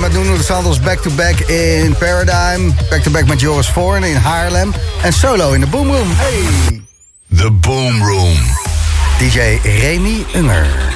met Nuno de Santos back-to-back in Paradigm. Back-to-back met Joris Voorn in Haarlem. En solo in de Boom Room. Hey! The Boom Room. DJ Remy Unger.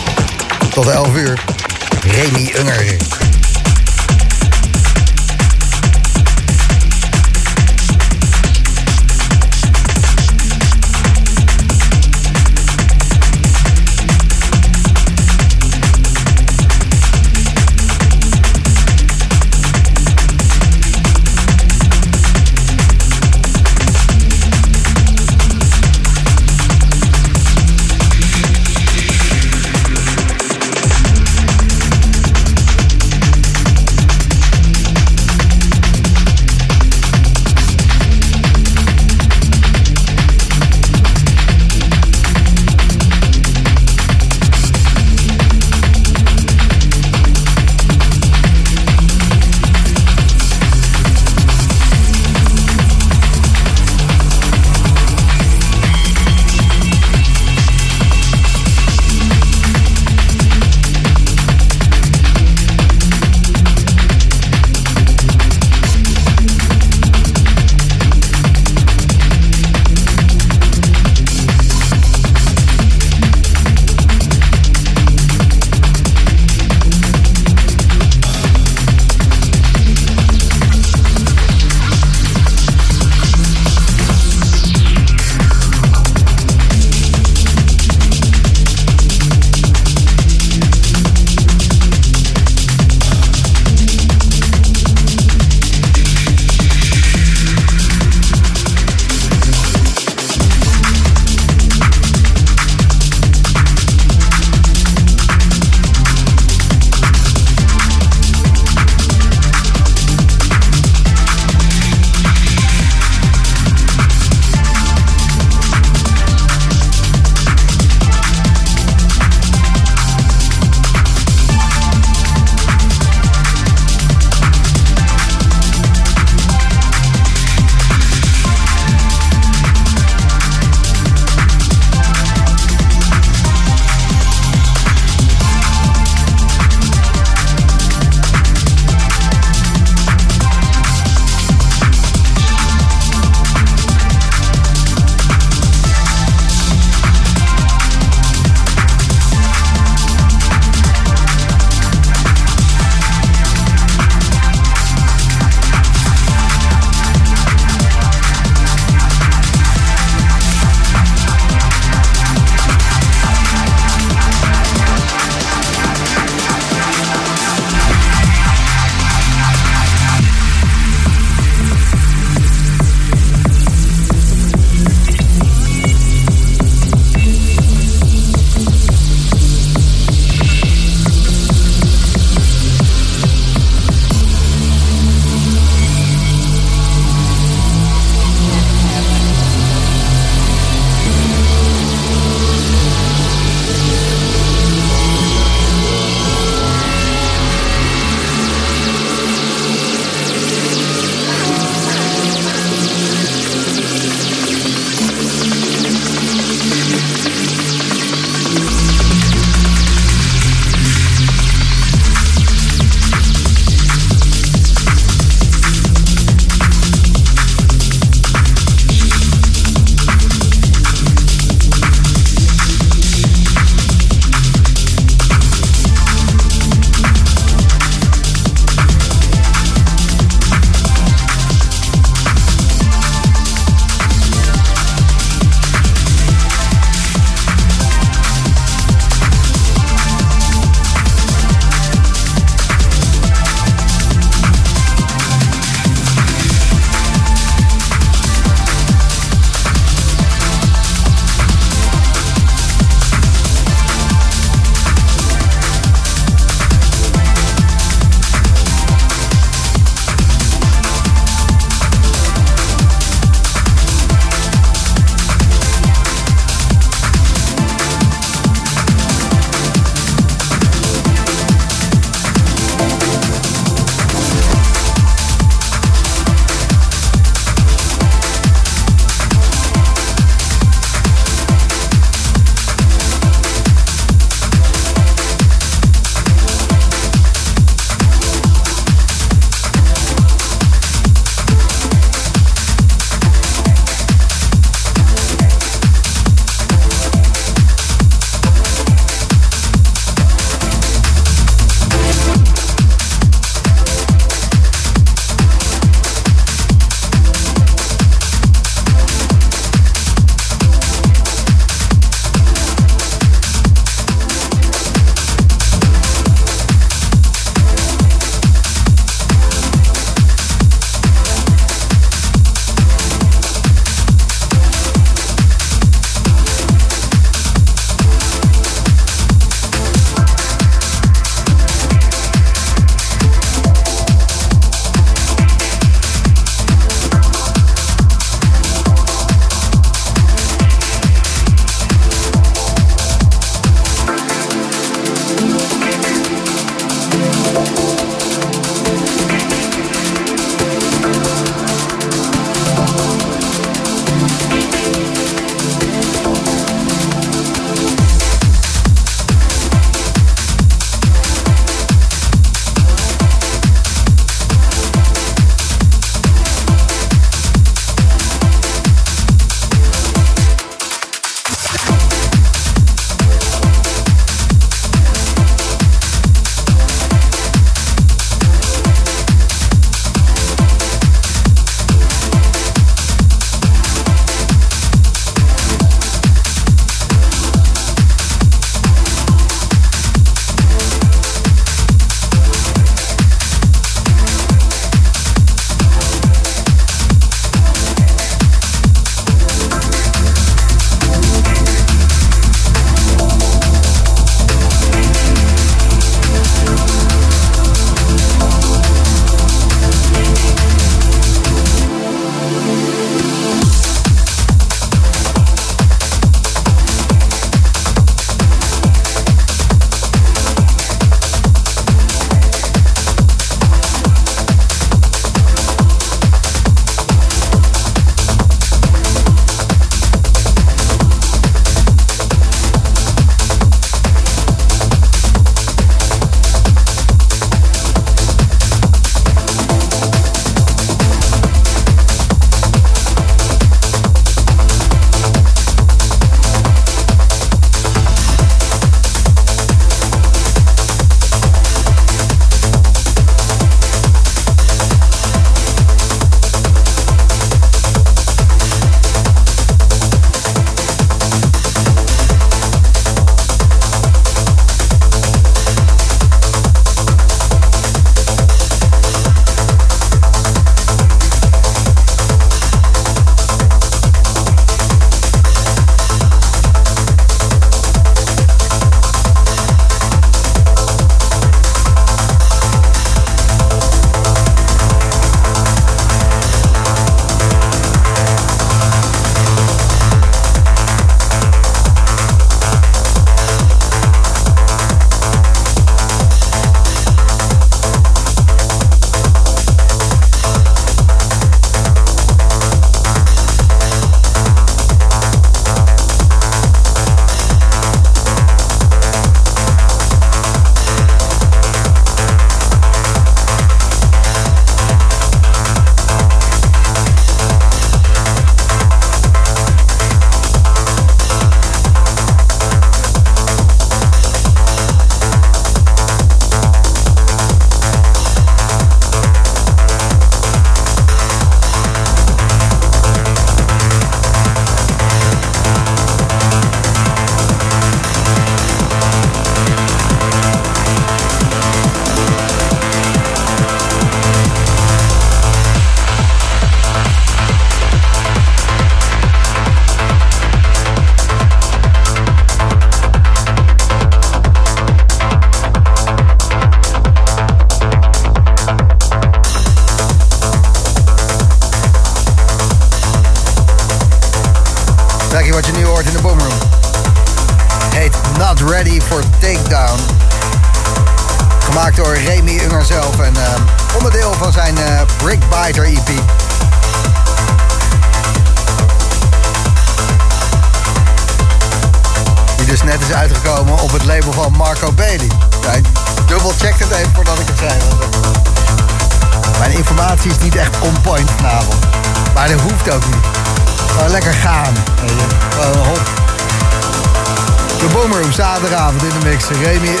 Jamie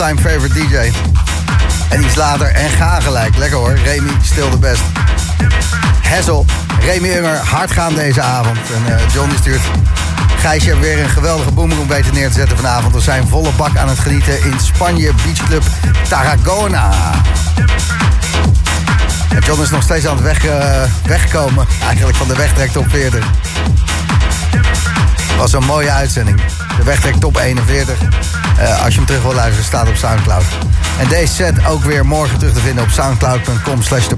all-time favorite DJ. En iets later, en ga gelijk. Lekker hoor, Remy, stil de best. Hessel, Remy Unger, hard gaan deze avond. En uh, John die stuurt... Gijsje weer een geweldige boomroom weten neer te zetten vanavond. We zijn volle bak aan het genieten in Spanje Beach Club Tarragona. En John is nog steeds aan het weg, uh, wegkomen. Eigenlijk van de wegtrek top 40. Was een mooie uitzending. De wegtrek top 41. Uh, als je hem terug wil luisteren, staat op Soundcloud. En deze set ook weer morgen terug te vinden op soundcloud.com slash The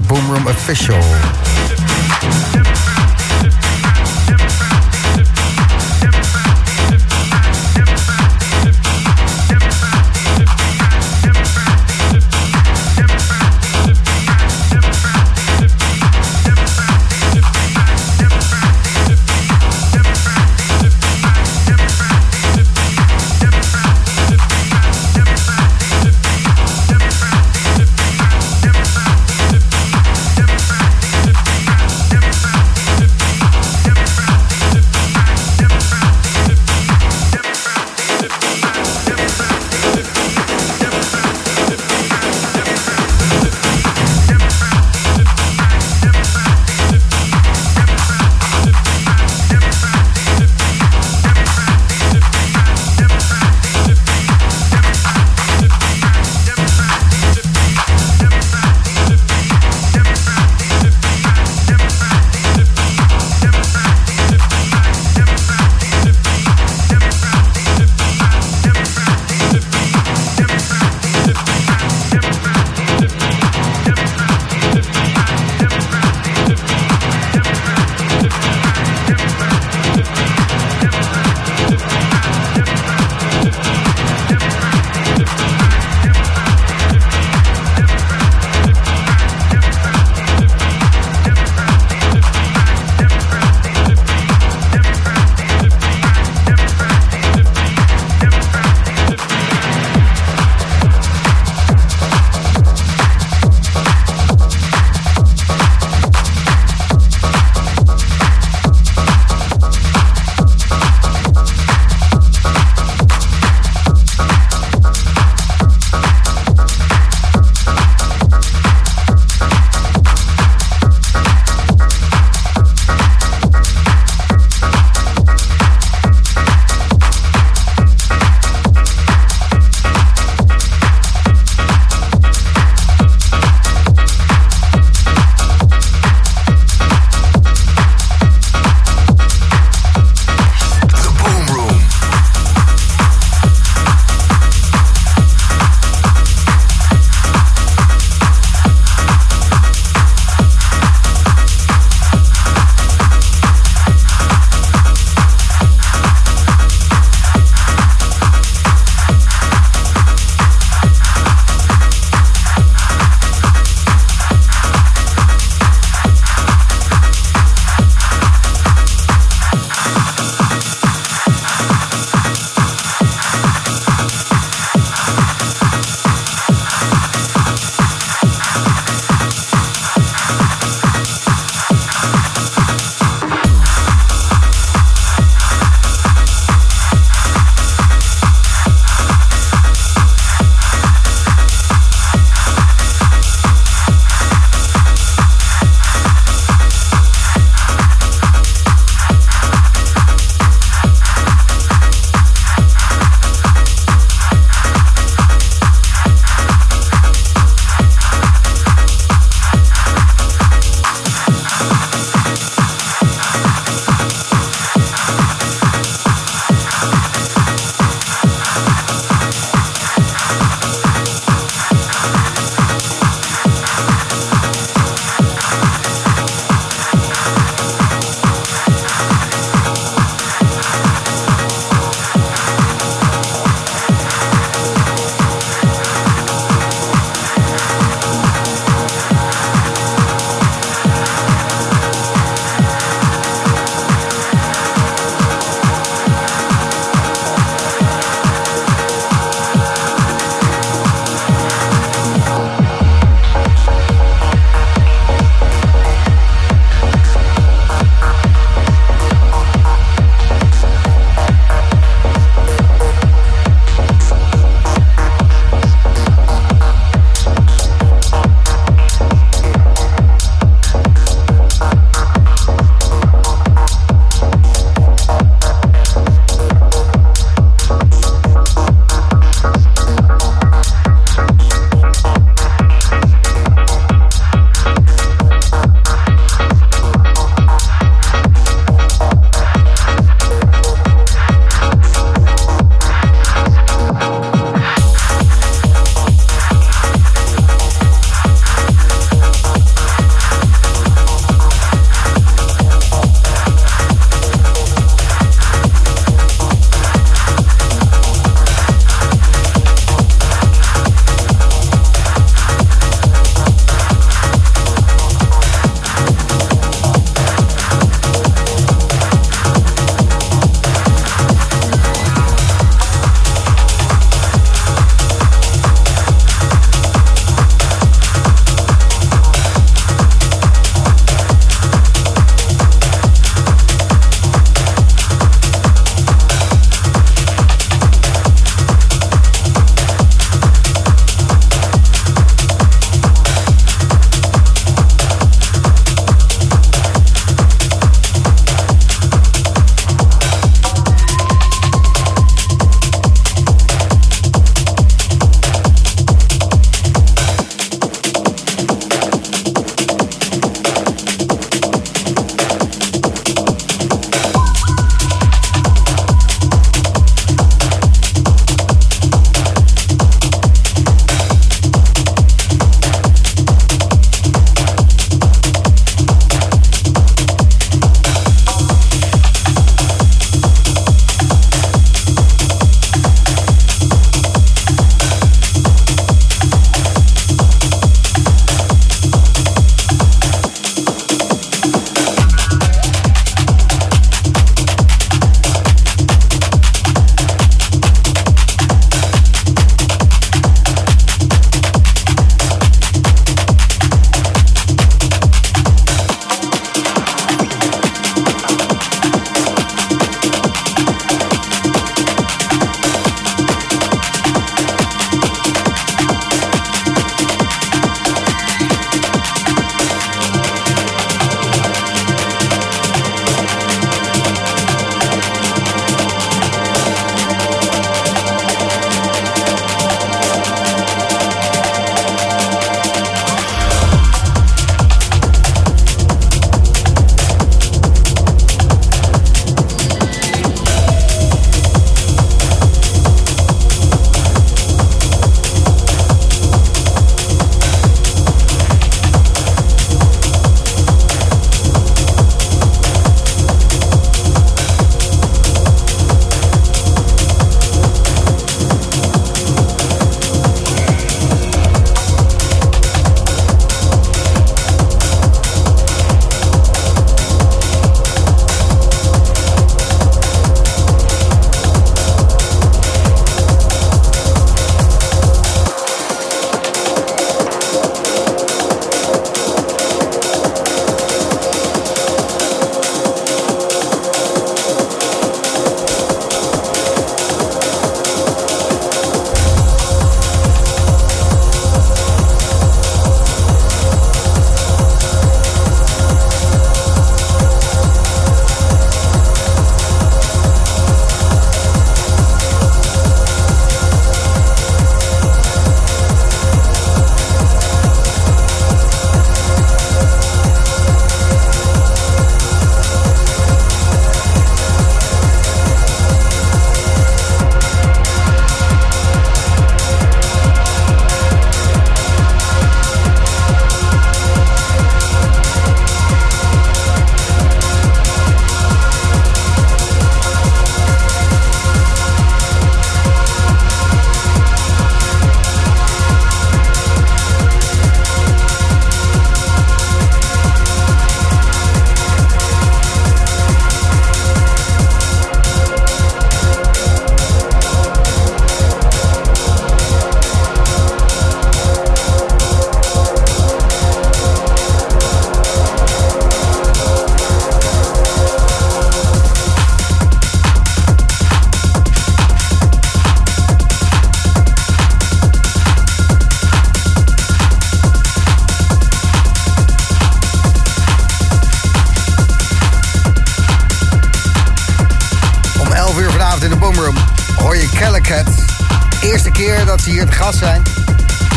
keer dat ze hier te gast zijn.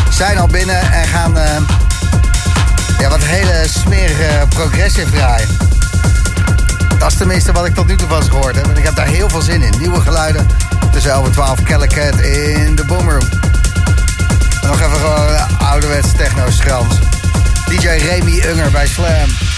Zijn al binnen en gaan uh, ja, wat hele smerige progressive draaien. Dat is tenminste wat ik tot nu toe was gehoord heb. En ik heb daar heel veel zin in. Nieuwe geluiden tussen 11 en 12 Calicat in de Boomroom. Nog even gewoon ouderwets techno-schrans. DJ Remy Unger bij Slam.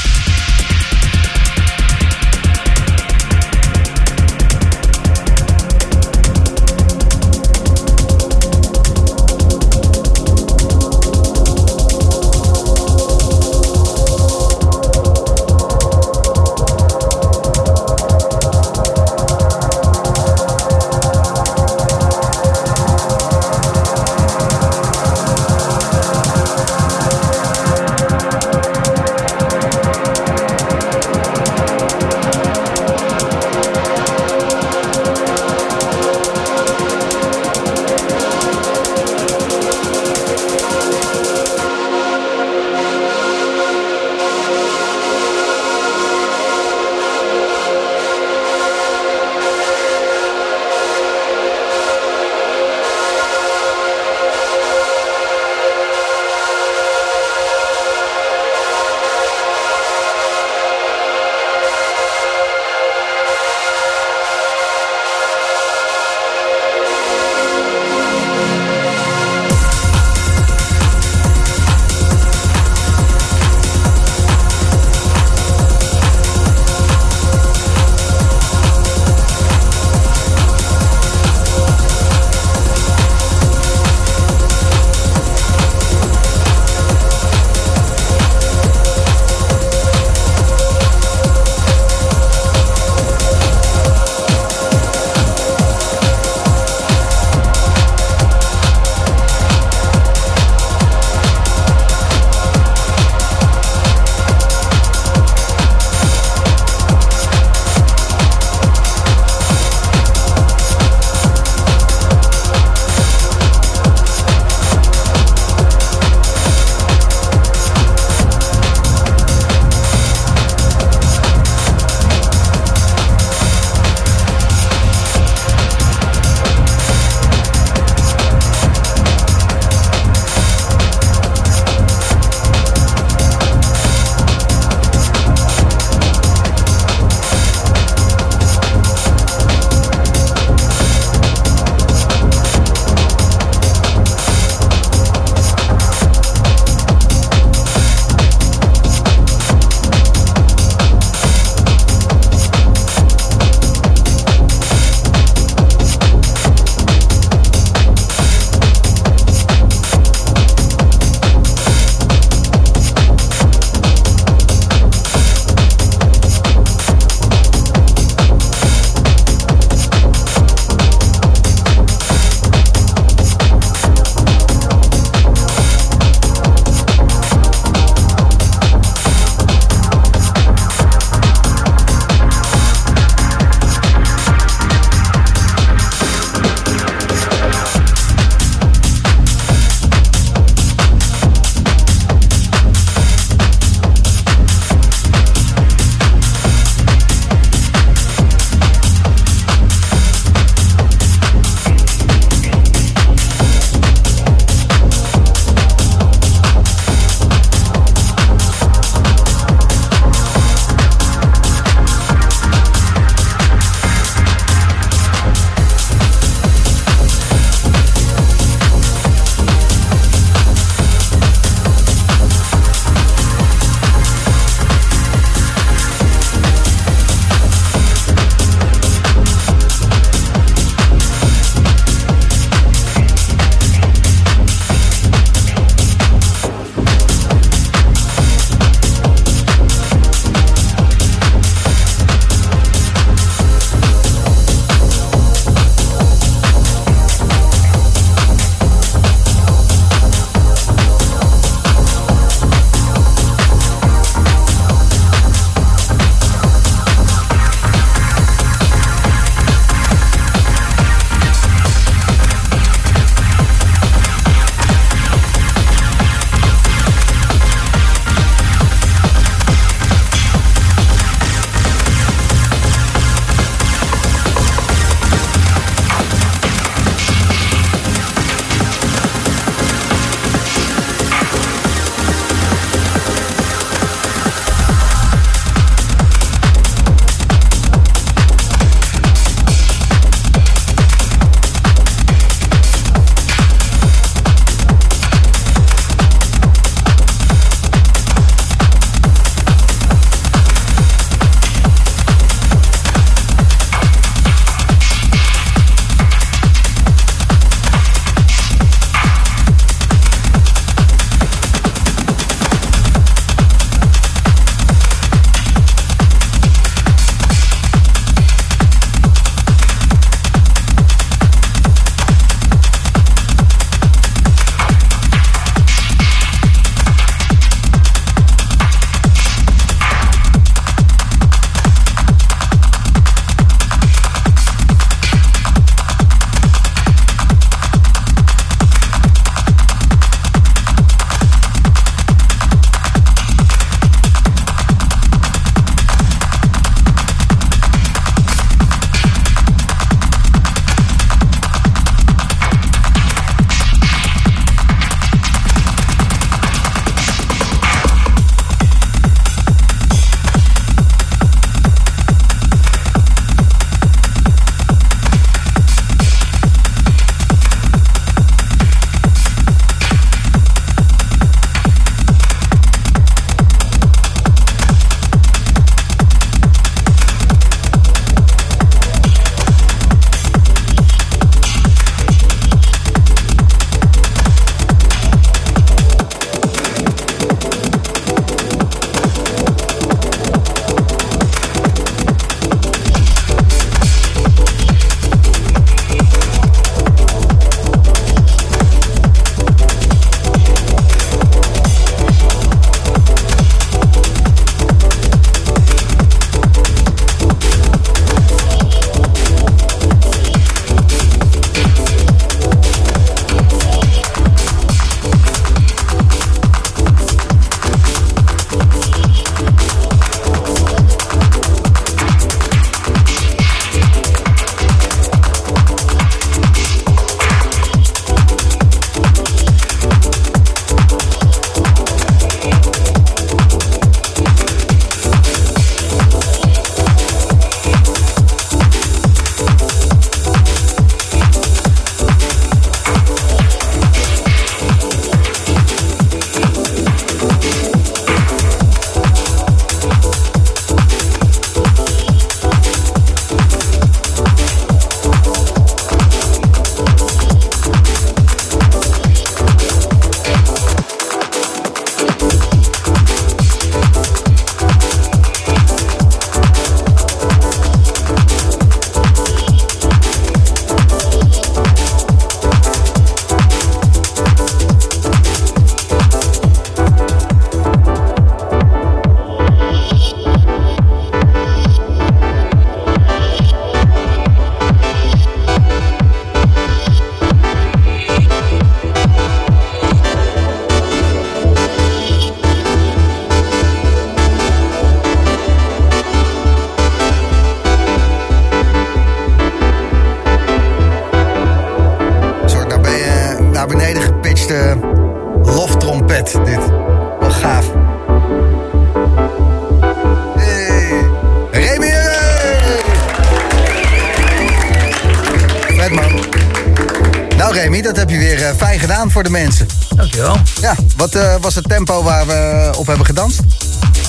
Was het tempo waar we op hebben gedanst?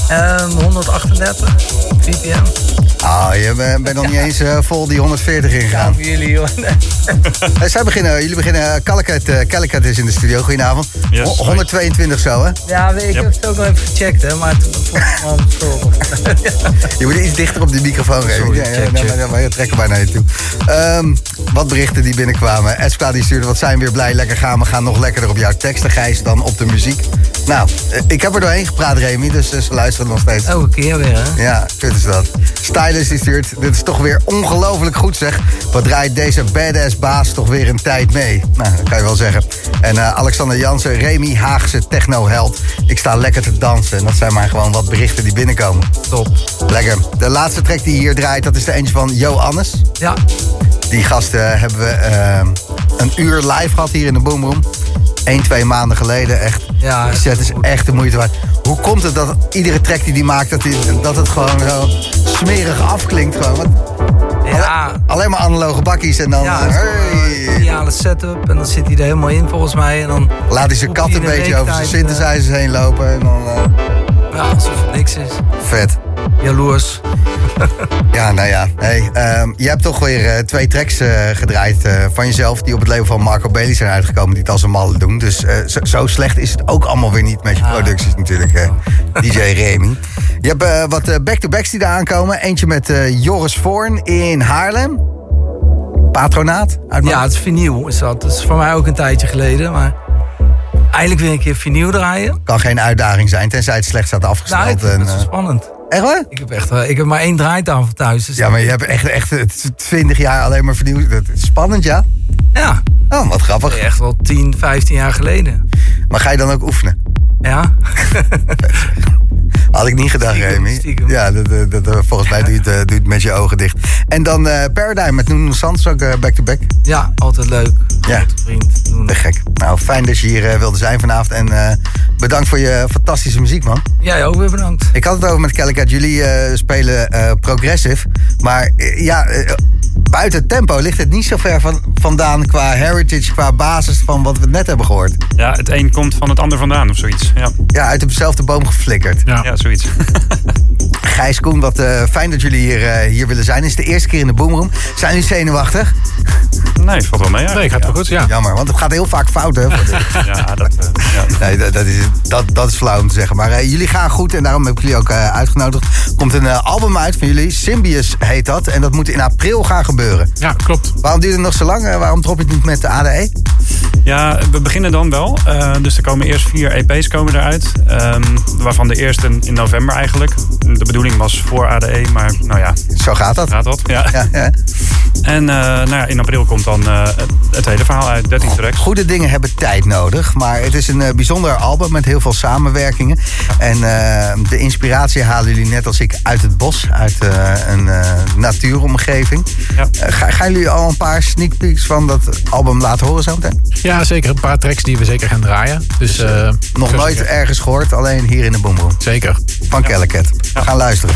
Ehm 138 VPM. Ah, je bent nog niet eens eh, vol die 140 Ja, ingegaan. voor jullie hoor. Eh, zij beginnen, jullie beginnen, eh Calicut is in de studio. Goedenavond. Yes, Ho- hoi. 122 zo, hè? Ja, ik Yep. heb het ook wel even gecheckt, hè, maar toen vond ik. Je moet iets dichter op de microfoon geven. Sorry, ja, ja, maar, maar je trekken bijna je toe. Ehm, wat berichten die binnenkwamen. Escla die stuurde, wat zijn we weer blij, lekker gaan. We gaan nog lekkerder op jouw teksten, Gijs, dan op de muziek. Nou, eh, ik heb er doorheen gepraat, Remy, dus eh, ze luisteren nog steeds. Elke keer weer, hè? Ja, kut is dat. Stylist die stuurt, dit is toch weer ongelooflijk goed zeg. Wat draait deze badass baas toch weer een tijd mee? Nou, dat kan je wel zeggen. En eh, Alexander Jansen, Remy Haagse technoheld. Ik sta lekker te dansen. En dat zijn maar gewoon wat berichten die binnenkomen. Top. Lekker. De laatste track die hier draait, dat is de eentje van Johannes. Ja, Die gasten hebben we eh, een uur live gehad hier in de Boomroom. Eén, twee maanden geleden. Echt. Ja, die set is goed. echt de moeite waard. Hoe komt het dat iedere track die die maakt, dat, die, dat het gewoon zo smerig afklinkt? Gewoon? Want ja, alleen maar analoge bakkies en dan... ja, het hey, ideale setup. En dan zit hij er helemaal in volgens mij. En dan, laat hij zijn kat een beetje over zijn eh, synthesizers heen lopen. En dan, eh, ja, alsof het niks is. vet. Jaloers. Ja, nou ja. Hey, ehm, je hebt toch weer eh, twee tracks eh, gedraaid eh, van jezelf... die op het leven van Marco Bailey zijn uitgekomen... die het als een malle doen. Dus zo, zo slecht is het ook allemaal weer niet met je Ah. producties natuurlijk, DJ Remy. Je hebt wat back-to-backs die daar aankomen. Eentje met Joris Voorn in Haarlem. Patronaat. Uit Ja, het is vinyl is dat. Dat is voor mij ook een tijdje geleden. Maar eindelijk weer een keer vinyl draaien. Kan geen uitdaging zijn, tenzij het slecht staat Nou, afgesteld. en, het zo eh, spannend. echt waar? Ik heb, echt, eh, ik heb maar één draaitafel thuis. Dus Ja, maar je hebt echt, echt eh, 20 jaar alleen maar vernieuwd. Dat is spannend, ja? ja, Oh, wat grappig. echt wel 10, 15 jaar geleden. Maar ga je dan ook oefenen? Ja, Had ik niet gedacht, Stiekem, Remy. stiekem. Ja, dat, dat, dat, eh, volgens mij doe je, het, eh, doe je het met je ogen dicht. En dan eh Paradigm met Nuno Santos ook eh, back-to-back. ja, altijd leuk. Ja. Grote vriend. Doen. Te gek. Nou, fijn dat je hier eh, wilde zijn vanavond. En eh, bedankt voor je fantastische muziek, man. Jij ook weer bedankt. Ik had het over met Calicat. Jullie eh, spelen eh, progressive. Maar eh, ja, eh, buiten het tempo ligt het niet zo ver van, vandaan qua heritage, qua basis van wat we net hebben gehoord. Ja, het een komt van het ander vandaan of zoiets. Ja, Ja, uit dezelfde boom geflikkerd. ja. zoiets. Gijs Koen, wat eh, fijn dat jullie hier, eh, hier willen zijn. Het is de eerste keer in de Boomroom. Zijn jullie zenuwachtig? Nee, valt wel mee. Nee, gaat wel goed, ja. Jammer, want het gaat heel vaak fout, hè? Ja, dat, eh, ja. Nee, dat, dat, is, dat, dat is flauw om te zeggen. Maar jullie gaan goed en daarom heb ik jullie ook eh, uitgenodigd. Er komt een album uit van jullie, Symbius heet dat. En dat moet in april gaan gebeuren. Ja, klopt. Waarom duurt het nog zo lang? Eh, waarom drop je het niet met de ADE? ja, we beginnen dan wel. Eh, dus er komen eerst vier EP's komen eruit. Ehm, waarvan de eerste in november eigenlijk. De bedoeling was voor ADE, maar nou ja, Zo gaat dat. gaat dat. Ja. Ja, ja. En eh, nou ja, in april komt dan het, hele verhaal uit, 13 tracks. Goede dingen hebben tijd nodig. Maar het is een bijzonder album met heel veel samenwerkingen. En de inspiratie halen jullie net als ik uit het bos. Uit een natuuromgeving. Ja. Eh, ga, gaan jullie al een paar sneak peeks van dat album laten horen zo meteen? Ja, zeker een paar tracks die we zeker gaan draaien. Dus, eh, Nog zo nooit ergens gehoord, alleen hier in de Boomroom. Zeker. Van Kellecat. We gaan luisteren.